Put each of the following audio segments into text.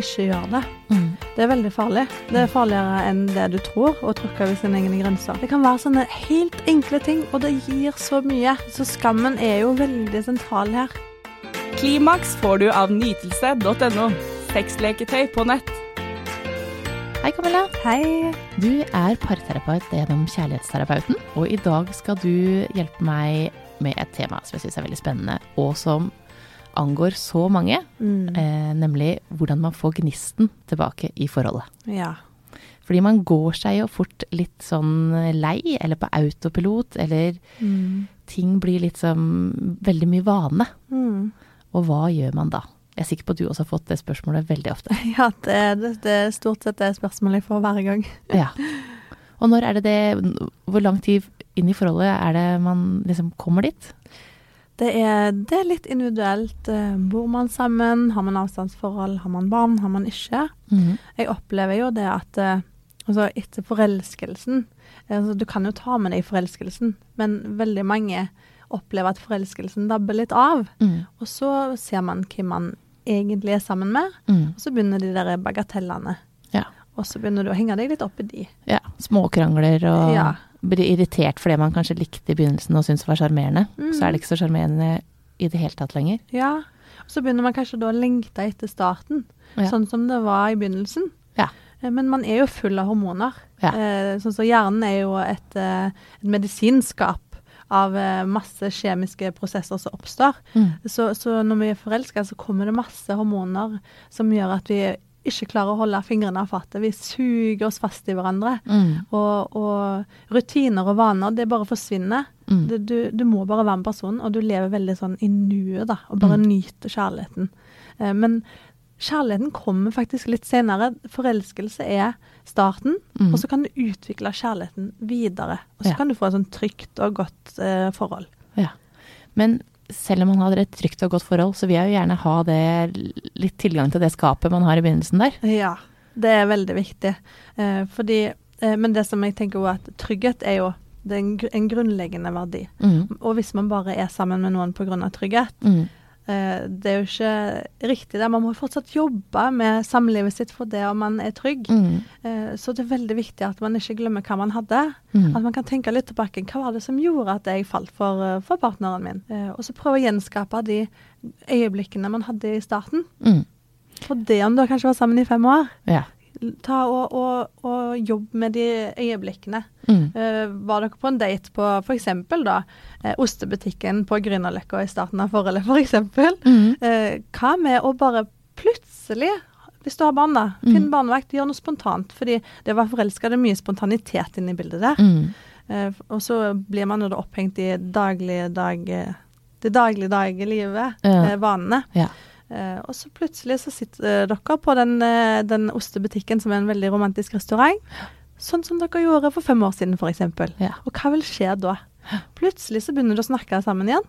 ikke gjør det. Mm. Det er veldig farlig. Det er farligere enn det du tror, å tråkke over sine egne grenser. Det kan være sånne helt enkle ting, og det gir så mye. Så skammen er jo veldig sentral her. Klimaks får du av nytelse.no. Sexleketøy på nett. Hei, Camilla. Hei. Du er parterapeut gjennom Kjærlighetsterapeuten, og i dag skal du hjelpe meg med et tema som jeg syns er veldig spennende, og som angår så mange, Mm. eh, nemlig hvordan man får gnisten tilbake i forholdet. Ja. Fordi man går seg jo fort litt sånn lei, eller på autopilot, eller Mm. ting blir litt som veldig mye vane. Mm. Og hva gjør man da? Jeg er sikker på at du også har fått det spørsmålet veldig ofte. Ja, det, det, det er stort sett det spørsmålet jeg får hver gang. Ja. Og når er det det Hvor lang tid inn i forholdet er det man liksom kommer dit? Det er, det er litt individuelt. Eh, Bor man sammen? Har man avstandsforhold? Har man barn? Har man ikke? Mm. Jeg opplever jo det at eh, altså etter forelskelsen eh, altså Du kan jo ta med deg forelskelsen, men veldig mange opplever at forelskelsen dabber litt av. Mm. Og så ser man hvem man egentlig er sammen med, Mm. og så begynner de der bagatellene. Ja. Og så begynner du å henge deg litt opp i de. ja. Småkrangler og Ja. Blir irritert fordi man kanskje likte i begynnelsen og syntes var sjarmerende. Mm. Så er det ikke så sjarmerende i det hele tatt lenger. Ja. Og så begynner man kanskje da å lengte etter starten, Ja. sånn som det var i begynnelsen. Ja. Eh, Men man er jo full av hormoner. Ja. Eh, sånn så hjernen er jo et, eh, et medisinskap av masse kjemiske prosesser som oppstår. Mm. Så, så når vi er forelska, så kommer det masse hormoner som gjør at vi ikke klarer å holde fingrene av fatet. Vi suger oss fast i hverandre. Mm. Og, og rutiner og vaner, det bare forsvinner. Mm. Det, du, du må bare være med personen, og du lever veldig sånn i nuet, da. Og bare Mm. nyter kjærligheten. Eh, men kjærligheten kommer faktisk litt senere. Forelskelse er starten, Mm. og så kan du utvikle kjærligheten videre. Og så Ja. kan du få et sånn trygt og godt eh, forhold. Ja. Men selv om man har et trygt og godt forhold, så vil jeg jo gjerne ha det litt tilgang til det skapet man har i begynnelsen der. Ja, det er veldig viktig. Eh, fordi, eh, men det som jeg tenker også at trygghet er jo er en, en grunnleggende verdi. Mm. Og hvis man bare er sammen med noen pga. trygghet, Mm. Eh, det er jo ikke riktig det. Man må fortsatt jobbe med samlivet sitt for det om man er trygg. Mm. Eh, så det er veldig viktig at man ikke glemmer hva man hadde. Mm. At man kan tenke litt tilbake. Hva var det som gjorde at jeg falt for, eh, for partneren min? Eh, og så prøve å gjenskape de øyeblikkene man hadde i starten. Mm. For det om du kanskje var sammen i fem år. Ja. Ta og, og, og jobb med de øyeblikkene. Mm. Uh, var dere på en date på f.eks. da uh, ostebutikken på Grünerløkka i starten av forholdet, f.eks.? For Mm. Uh, hva med å bare plutselig, hvis du har barn, da, Mm. finn barnevakt, gjør noe spontant. Fordi det å være forelska, det er mye spontanitet inne i bildet der. Mm. Og så blir man jo da opphengt i daglig dag, det dagligdage livet, Ja. vanene. Ja. Eh, og så plutselig så sitter eh, dere på den, eh, den ostebutikken som er en veldig romantisk restaurant. Sånn som dere gjorde for fem år siden, f.eks. Ja. Og hva vil skje da? Plutselig så begynner dere å snakke sammen igjen.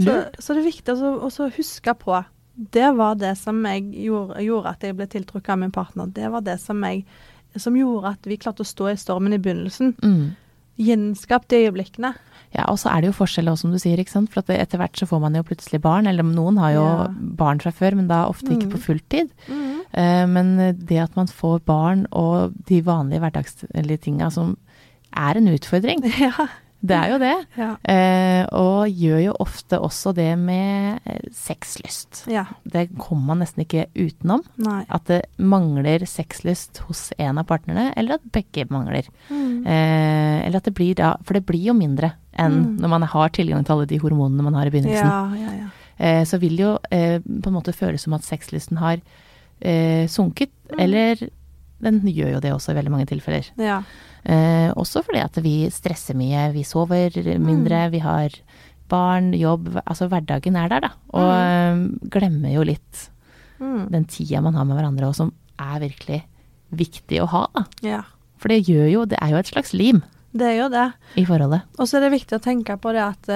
Så, så det er viktig å huske på Det var det som jeg gjorde, gjorde at jeg ble tiltrukket av min partner. Det var det som, jeg, som gjorde at vi klarte å stå i stormen i begynnelsen. Mm. Gjenskap de øyeblikkene. Ja, og så er det jo forskjell også, som du sier, ikke sant. For etter hvert så får man jo plutselig barn, eller noen har jo Ja. barn fra før, men da ofte ikke Mm. på fulltid. Eh, men det at man får barn og de vanlige hverdagslige tinga som er en utfordring, Ja. Det er jo det. Ja. Eh, og gjør jo ofte også det med eh, sexlyst. ja. Det kommer man nesten ikke utenom. Nei. At det mangler sexlyst hos en av partnerne, eller at begge mangler. Mm. Eh, eller at det blir da For det blir jo mindre enn Mm. når man har tilgang til alle de hormonene man har i begynnelsen. Ja, ja, ja. Eh, så vil det jo eh, på en måte føles som at sexlysten har eh, sunket. Mm. Eller den gjør jo det også i veldig mange tilfeller. ja. Eh, også fordi at vi stresser mye, vi sover mindre, Mm. vi har barn, jobb Altså hverdagen er der, da. Og mm. glemmer jo litt Mm. den tida man har med hverandre, og som er virkelig viktig å ha. Da. ja. For det gjør jo Det er jo et slags lim Det er jo det. i forholdet. Og så er det viktig å tenke på det at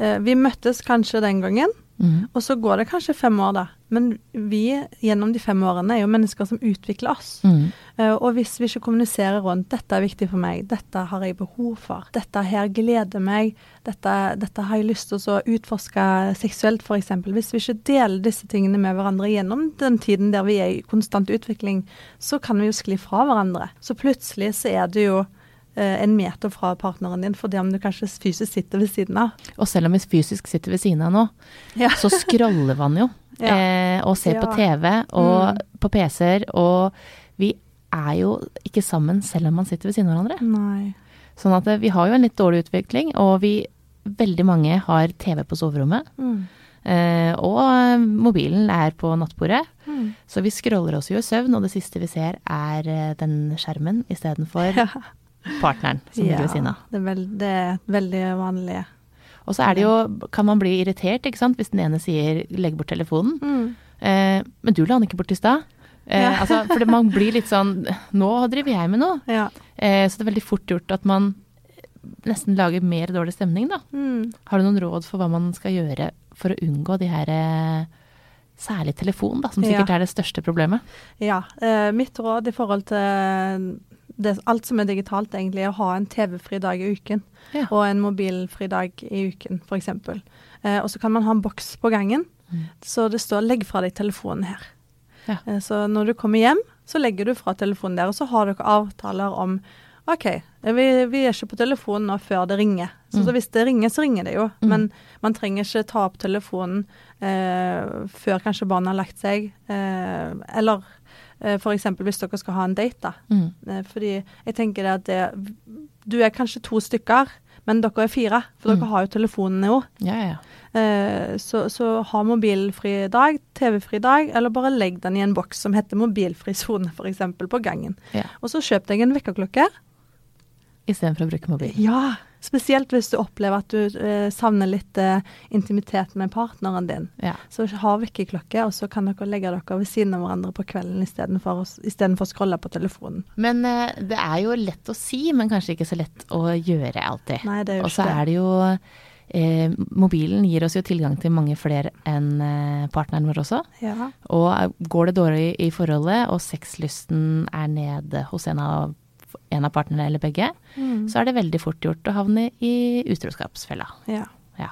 eh, vi møttes kanskje den gangen, Mm. Og så går det kanskje fem år, da. Men vi gjennom de fem årene er jo mennesker som utvikler oss. Mm. Uh, og hvis vi ikke kommuniserer rundt 'dette er viktig for meg', 'dette har jeg behov for', 'dette her gleder meg', 'dette, dette har jeg lyst til å utforske seksuelt', f.eks. Hvis vi ikke deler disse tingene med hverandre gjennom den tiden der vi er i konstant utvikling, så kan vi jo skli fra hverandre. Så plutselig så er det jo en meter fra partneren din, fordi om du kanskje fysisk sitter ved siden av. Og selv om vi fysisk sitter ved siden av nå, Ja. så scroller man jo. Ja. eh, og ser på TV og Mm. på PC-er, og vi er jo ikke sammen selv om man sitter ved siden av hverandre. Nei. Sånn at eh, vi har jo en litt dårlig utvikling, og vi, veldig mange har TV på soverommet. Mm. Eh, og eh, mobilen er på nattbordet. Mm. Så vi scroller oss jo i søvn, og det siste vi ser er eh, den skjermen istedenfor Ja. Partneren som ligger ved siden av. Det er, veldig, det er veldig vanlig. Og så er det jo, kan man bli irritert, ikke sant, hvis den ene sier 'legg bort telefonen'. Mm. Eh, men du la den ikke bort i stad. Eh, Ja. altså, for man blir litt sånn Nå driver jeg med noe. Ja. Eh, så det er veldig fort gjort at man nesten lager mer dårlig stemning, da. Mm. Har du noen råd for hva man skal gjøre for å unngå de her eh, Særlig telefon, da, som sikkert Ja. er det største problemet. Ja. Eh, mitt råd i forhold til det, alt som er digitalt, egentlig, er å ha en TV-fri dag i uken. Ja. Og en mobilfri dag i uken, f.eks. Eh, og så kan man ha en boks på gangen, Mm. så det står 'legg fra deg telefonen her'. Ja. Eh, så når du kommer hjem, så legger du fra telefonen der, og så har dere avtaler om OK, vi, vi er ikke på telefonen nå før det ringer. Så, Mm. så hvis det ringer, så ringer det jo. Mm. Men man trenger ikke ta opp telefonen eh, før kanskje barnet har lagt seg. Eh, eller eh, f.eks. hvis dere skal ha en date, da. Mm. Eh, fordi jeg tenker det at det, du er kanskje to stykker, men dere er fire. For Mm. dere har jo telefonene jo. Ja, ja, ja. Eh, så, så ha mobilfri dag, TV-fri dag, eller bare legg den i en boks som heter mobilfri sone, f.eks. på gangen. Ja. Og så kjøp deg en vekkerklokke. Istedenfor å bruke mobil. Ja, spesielt hvis du opplever at du eh, savner litt eh, intimitet med partneren din. Ja. Så ha vekkerklokke, og så kan dere legge dere ved siden av hverandre på kvelden istedenfor å, scrolle på telefonen. Men eh, det er jo lett å si, men kanskje ikke så lett å gjøre alltid. Nei, det er jo Og så ikke er det jo eh, Mobilen gir oss jo tilgang til mange flere enn eh, partneren vår også. Ja. Og eh, går det dårlig i forholdet, og sexlysten er nede hos en av, en av partnerne eller begge, Mm. så er det veldig fort gjort å havne i utroskapsfella. ja. Ja.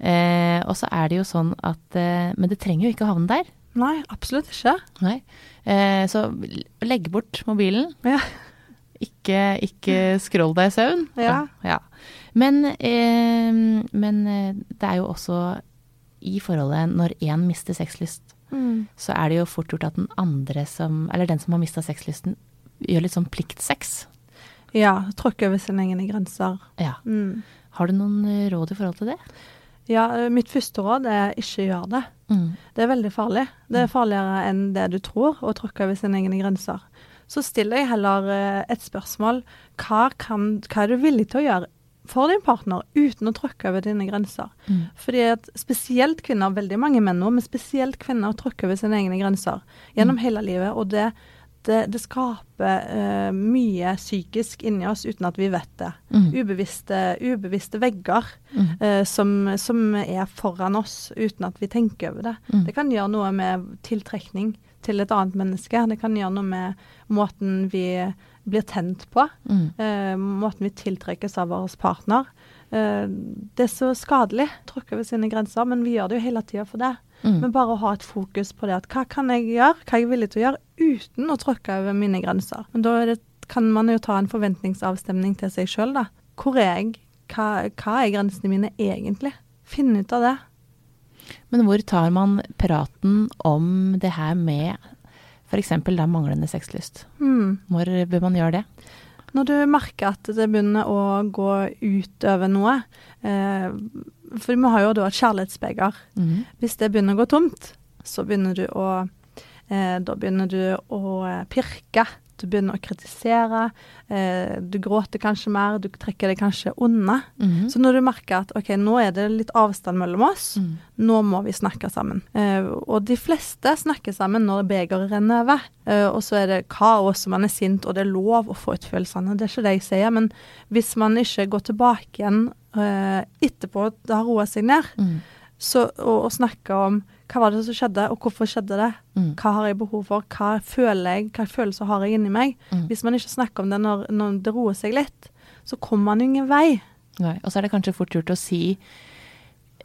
Eh, og så er det jo sånn at eh, Men det trenger jo ikke å havne der. Nei, absolutt ikke. Nei. Eh, så legg bort mobilen. Ja. Ikke, ikke scroll deg i søvn. Ja. ja. Men, eh, men eh, det er jo også i forholdet, når én mister sexlyst, Mm. så er det jo fort gjort at den andre som Eller den som har mista sexlysten, gjør litt sånn pliktsex. Ja, tråkke over sine egne grenser. Ja. Mm. Har du noen eh, råd i forhold til det? Ja, mitt første råd er ikke gjør det. Mm. Det er veldig farlig. Det er farligere enn det du tror, å tråkke over sine egne grenser. Så still deg heller et spørsmål. Hva, kan, hva er du villig til å gjøre for din partner uten å tråkke over dine grenser? Mm. Fordi at spesielt kvinner, veldig mange menn nå, men spesielt kvinner tråkker over sine egne grenser gjennom hele livet. Og det, det, det skaper uh, mye psykisk inni oss uten at vi vet det. Mm. Ubevisste, ubevisste vegger Mm. uh, som, som er foran oss uten at vi tenker over det. Mm. Det kan gjøre noe med tiltrekning til et annet menneske. Det kan gjøre noe med måten vi blir tent på. Eh, måten vi tiltrekkes av vår partner. Eh, det er så skadelig. Tråkker ved sine grenser, men vi gjør det jo hele tida for det. Mm. Men bare å ha et fokus på det at hva kan jeg gjøre, hva er jeg villig til å gjøre uten å tråkke over mine grenser. Men da det, kan man jo ta en forventningsavstemning til seg sjøl, da. Hvor er jeg? Hva, hva er grensene mine egentlig? Finne ut av det. Men hvor tar man praten om det her med f.eks. da manglende sexlyst? Mm. Når bør man gjøre det? Når du merker at det begynner å gå utover noe eh, For vi har jo da et kjærlighetsbeger. Mm. Hvis det begynner å gå tomt, så begynner du å Da begynner du å eh, pirke. Du begynner å kritisere. Eh, du gråter kanskje mer. Du trekker deg kanskje unna. Mhm. Så når du merker at OK, nå er det litt avstand mellom oss, Mm. nå må vi snakke sammen. Eh, og de fleste snakker sammen når begeret renner over. Eh, og så er det kaos, og man er sint, og det er lov å få ut følelsene. Det er ikke det jeg sier. Men hvis man ikke går tilbake igjen eh, etterpå det har roa seg ned, Mm. så, og, og snakker om hva var det som skjedde, og hvorfor skjedde det? Mm. Hva har jeg behov for? Hva føler jeg? Hva følelser har jeg inni meg? Mm. Hvis man ikke snakker om det når, når det roer seg litt, så kommer man ingen vei. Nei. Og så er det kanskje fort gjort å si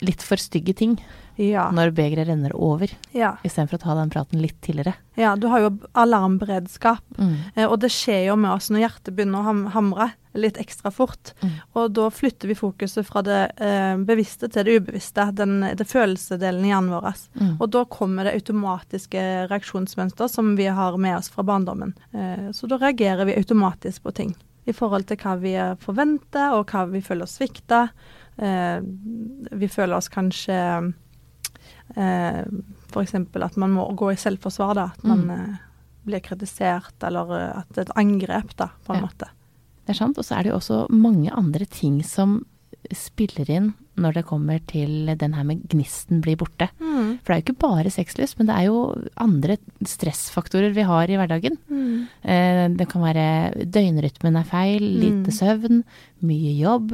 litt for stygge ting Ja. når begeret renner over, ja. istedenfor å ta den praten litt tidligere. ja du har jo alarmberedskap, Mm. eh, og det skjer jo med oss når hjertet begynner å ham hamre litt ekstra fort. Mm. Og da flytter vi fokuset fra det eh, bevisste til det ubevisste, den, det følelsesdelen i hjernen vår. Mm. Og da kommer det automatiske reaksjonsmønster som vi har med oss fra barndommen. Eh, så da reagerer vi automatisk på ting. I forhold til hva vi forventer, og hva vi føler oss svikta. Eh, vi føler oss kanskje eh, F.eks. at man må gå i selvforsvar. da, At man Mm. eh, blir kritisert, eller eh, at det er et angrep, da, på en Ja. måte. Det er sant. Og så er det jo også mange andre ting som spiller inn når det kommer til den her med gnisten blir borte. Mm. For det er jo ikke bare sexlyst, men det er jo andre stressfaktorer vi har i hverdagen. Mm. Eh, det kan være døgnrytmen er feil, lite Mm. søvn, mye jobb,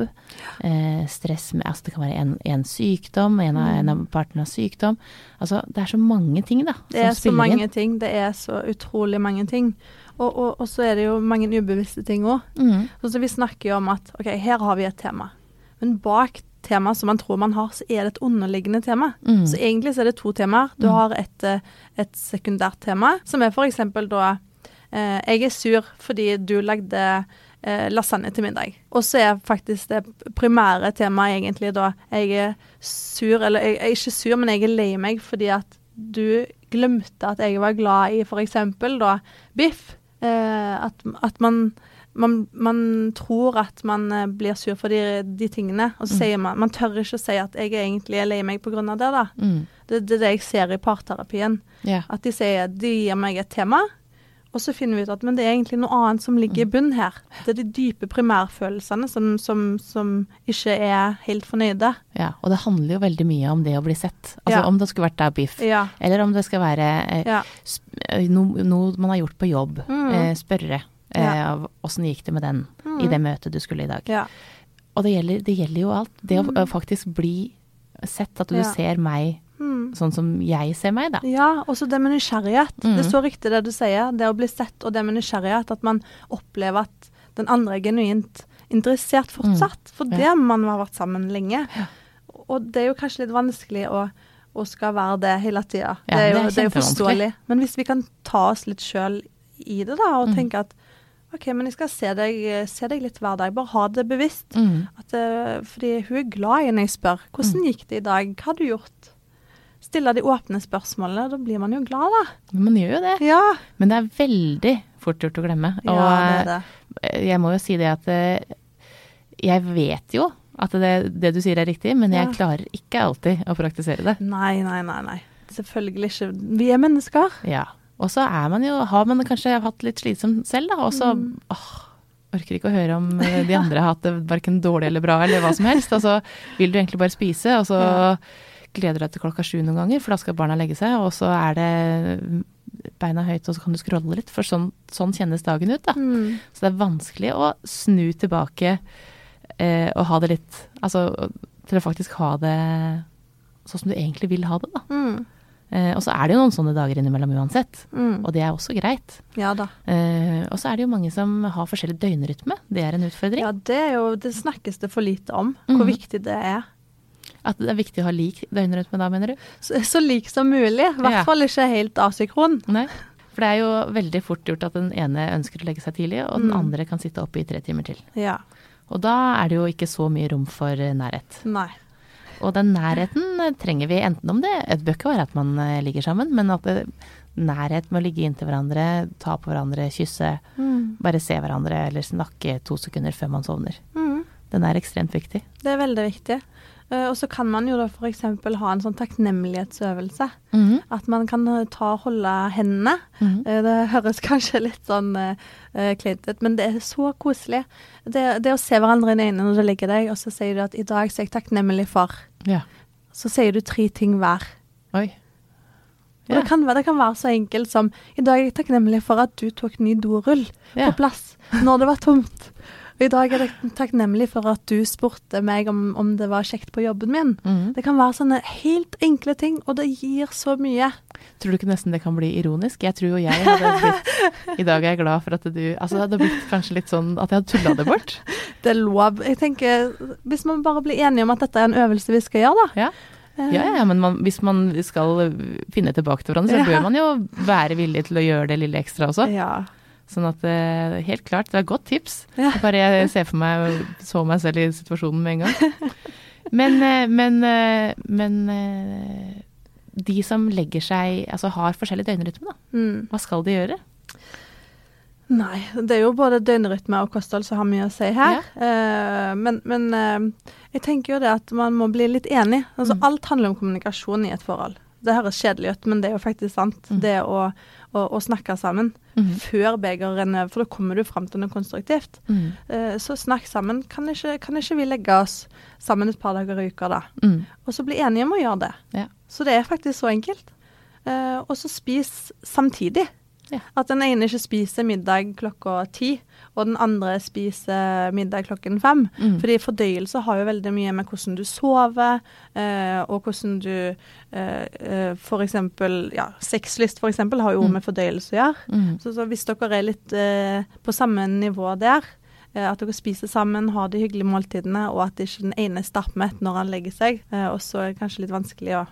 eh, stress med Altså det kan være en, en sykdom, en av, en av partene har sykdom. Altså det er så mange ting, da, Det er så mange inn. ting. Det er så utrolig mange ting. Og, og, og så er det jo mange ubevisste ting òg. Mm. Så vi snakker jo om at ok, her har vi et tema. Men bak temaet som man tror man har, så er det et underliggende tema. Mm. Så egentlig så er det to temaer. Du Mm. har et, eh, et sekundært tema, som er f.eks. da eh, Jeg er sur fordi du lagde eh, lasagne til middag. Og så er faktisk det primære temaet egentlig da jeg er sur, eller jeg, jeg er ikke sur, men jeg er lei meg fordi at du glemte at jeg var glad i f.eks. da biff. Eh, at, at man man, man tror at man eh, blir sur for de, de tingene, og så Mm. sier man Man tør ikke å si at jeg egentlig er lei meg pga. det, da. Mm. Det, det er det jeg ser i parterapien. Yeah. At de sier de gir meg et tema, og så finner vi ut at men det er egentlig noe annet som ligger i Mm. bunnen her. Det er de dype primærfølelsene som, som, som ikke er helt fornøyde. ja. Og det handler jo veldig mye om det å bli sett. Altså Ja. om det skulle vært da biff, Ja. eller om det skal være eh, ja. eh, noe, no man har gjort på jobb. Mm. Eh, spørre Ja. av åssen gikk det med den Mm. i det møtet du skulle i dag. ja. Og det gjelder, det gjelder jo alt. Det Mm. å faktisk bli sett, at du Ja. ser meg Mm. sånn som jeg ser meg, da. Ja, også det med nysgjerrighet. Mm. Det er så riktig det du sier. Det å bli sett og det med nysgjerrighet. At man opplever at den andre er genuint interessert fortsatt. For Mm. Ja. det man har vært sammen lenge. Og det er jo kanskje litt vanskelig å, og skal være det hele tida. Ja, det det er jo forståelig. Men hvis vi kan ta oss litt sjøl i det, da, og Mm. tenke at OK, men jeg skal se deg, se deg litt hver dag. Bare ha det bevisst. Mm. At, eh, fordi hun er glad i når jeg spør. Hvordan gikk det i dag? Hva har du gjort? Stille de åpne spørsmålene. Da blir man jo glad, da. Men man gjør jo det. Ja. Men det er veldig fort gjort å glemme. Og ja, det er det. eh, jeg må jo si det at eh, jeg vet jo at det, det du sier er riktig, men jeg Ja. klarer ikke alltid å praktisere det. Nei, nei, nei. nei. Selvfølgelig ikke. Vi er mennesker. Ja. Og så er man jo, har man kanskje hatt litt slitsomt selv, da, og så Mm. åh, orker ikke å høre om eh, de andre har hatt det verken dårlig eller bra, eller hva som helst. Og så vil du egentlig bare spise, og så gleder du deg til klokka sju noen ganger, for da skal barna legge seg, og så er det beina høyt, og så kan du scrolle litt, for sånn, sånn kjennes dagen ut, da. Mm. Så det er vanskelig å snu tilbake eh, og ha det litt Altså til å faktisk ha det sånn som du egentlig vil ha det, da. Mm. Eh, og så er det jo noen sånne dager innimellom uansett, Mm. og det er også greit. Ja da. Eh, og så er det jo mange som har forskjellig døgnrytme. Det er en utfordring. Ja, det er jo Det snakkes det for lite om, hvor Mhm. viktig det er. At det er viktig å ha lik døgnrytme da, mener du? Så, så lik som mulig. I hvert fall ikke helt asynkron. Nei. For det er jo veldig fort gjort at den ene ønsker å legge seg tidlig, og den Mm. andre kan sitte oppe i tre timer til. Ja. Og da er det jo ikke så mye rom for nærhet. Nei. Og den nærheten eh, trenger vi enten om det Et bøkke var at man eh, ligger sammen, men at det, nærhet med å ligge inntil hverandre, ta på hverandre, kysse, Mm. bare se hverandre eller snakke to sekunder før man sovner. Mm. Den er ekstremt viktig. Det er veldig viktig. Eh, og så kan man jo da f.eks. ha en sånn takknemlighetsøvelse. Mhm. At man kan eh, ta og holde hendene. Mm -hmm. Det høres kanskje litt sånn uh, kleint ut, men det er så koselig. Det, det å se hverandre i øynene når du ligger deg, og så sier du at 'i dag så er jeg takknemlig for'. Ja. Så sier du tre ting hver. Oi. Og det, kan, være- det kan være så enkelt som 'i dag er jeg takknemlig for at du tok ny dorull Ja. på plass når det var tomt'. Og I dag er jeg takknemlig for at du spurte meg om, om det var kjekt på jobben min. Mm. Det kan være sånne helt enkle ting, og det gir så mye. Tror du ikke nesten det kan bli ironisk? Jeg tror jo jeg hadde blitt I dag er jeg glad for at du Altså det hadde blitt kanskje litt sånn at jeg hadde tulla det bort. Det er lov. Jeg tenker, Hvis man bare blir enige om at dette er en øvelse vi skal gjøre, da. Ja. Ja, ja, men man, hvis man skal finne tilbake til hverandre, så Ja. bør man jo være villig til å gjøre det lille ekstra også. Ja. Sånn at eh, helt klart, det er et godt tips. Ja. Bare jeg ser for meg, så meg selv i situasjonen med en gang. Men, eh, men, eh, men de som legger seg, altså har forskjellig døgnrytme, da. Mm. Hva skal de gjøre? Nei, det er jo både døgnrytme og kosthold som har mye å si her. Eh, men men eh, jeg tenker jo det at man må bli litt enig. Altså Mm. Alt handler om kommunikasjon i et forhold. Det høres kjedelig ut, men det er jo faktisk sant. Mm. Det å, å, å snakke sammen mm. før begeret over, for da kommer du fram til noe konstruktivt. Mm. Eh, så snakk sammen. Kan ikke, kan ikke vi legge oss sammen et par dager i uka, da? Mm. Og så bli enige om å gjøre det. Ja. Så det er faktisk så enkelt. Eh, og så spis samtidig. Ja. At den ene ikke spiser middag klokka ti, og den andre spiser middag klokken fem. Mm. Fordi fordøyelse har jo veldig mye med hvordan du sover, eh, og hvordan du eh, f.eks. For eksempel ja, Sexlyst eksempel har jo Mm. med fordøyelse å gjøre. Mm. Så, så hvis dere er litt eh, på samme nivå der, eh, at dere spiser sammen, har de hyggelige måltidene, og at ikke den ene er stappmett når han legger seg, eh, og så er det kanskje litt vanskelig å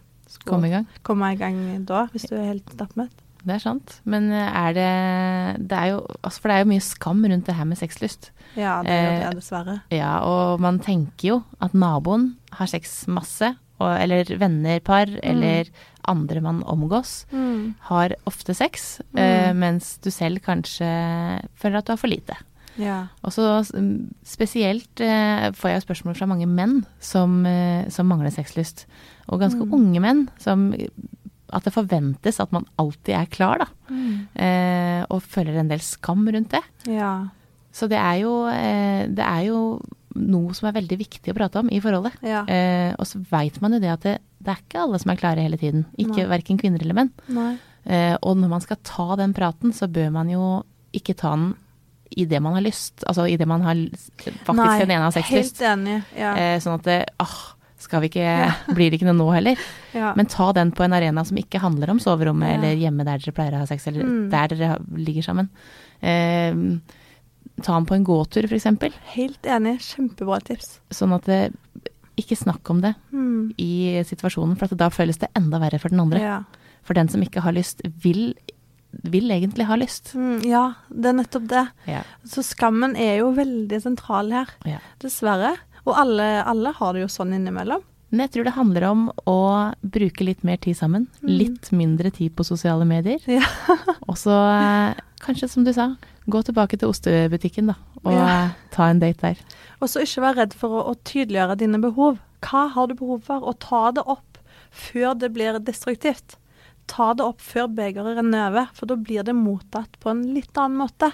komme i gang. komme i gang da, hvis du er helt stappmett. Det er sant. Men eh, er det Det er jo altså For det er jo mye skam rundt det her med sexlyst. Ja, det gjør jo det dessverre. Ja, og man tenker jo at naboen har sex masse, og, eller vennerpar, mm. eller andre man omgås, Mm. har ofte sex, Mm. eh, mens du selv kanskje føler at du har for lite. Ja. Og så spesielt eh, får jeg spørsmål fra mange menn som, eh, som mangler sexlyst. Og ganske Mm. unge menn som At det forventes at man alltid er klar, da. Mm. Eh, og føler en del skam rundt det. ja. Så det er jo, eh, det er jo noe som er veldig viktig å prate om i forholdet. Ja. Eh, og så veit man jo det at det, det er ikke alle som er klare hele tiden. Ikke Nei. verken kvinner eller menn. Eh, og når man skal ta den praten, så bør man jo ikke ta den i det man har lyst. Altså i det man har faktisk Nei, den ene har sexlyst. Helt enig. Ja. Eh, sånn at det ah, skal vi ikke Blir det ikke noe nå heller? ja. Men ta den på en arena som ikke handler om soverommet Ja. eller hjemme der dere pleier å ha sex, eller Mm. der dere ligger sammen. Eh, ta den på en gåtur, f.eks. Helt enig. Kjempebra tips. Sånn at det, ikke snakk om det Mm. i situasjonen, for da føles det enda verre for den andre. Ja. For den som ikke har lyst, vil, vil egentlig ha lyst. Mm, ja, det er nettopp det. Ja. Så skammen er jo veldig sentral her, ja. dessverre. Og alle, alle har det jo sånn innimellom. Men jeg tror det handler om å bruke litt mer tid sammen. Mm. Litt mindre tid på sosiale medier. Ja. Og så eh, kanskje, som du sa, gå tilbake til ostebutikken, da. Og Ja. ta en date der. Og så ikke være redd for å, å tydeliggjøre dine behov. Hva har du behov for? Og ta det opp før det blir destruktivt. Ta det opp før begeret renner over, for da blir det mottatt på en litt annen måte.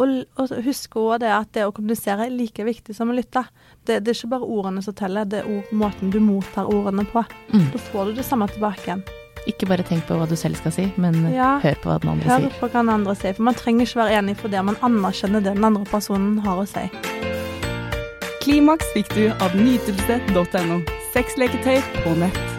Og, og husk også det at det å kommunisere er like viktig som å lytte. Det, det er ikke bare ordene som teller, det er ord, måten du mottar ordene på. Mm. Da får du det samme tilbake igjen. Ikke bare tenk på hva du selv skal si, men Ja. hør på hva den andre Hør sier. på hva den andre sier, for man trenger ikke være enig for det. Man anerkjenner det den andre personen har å si. Klimaks fikk du av nytelse.no. Sexleketøy på nett.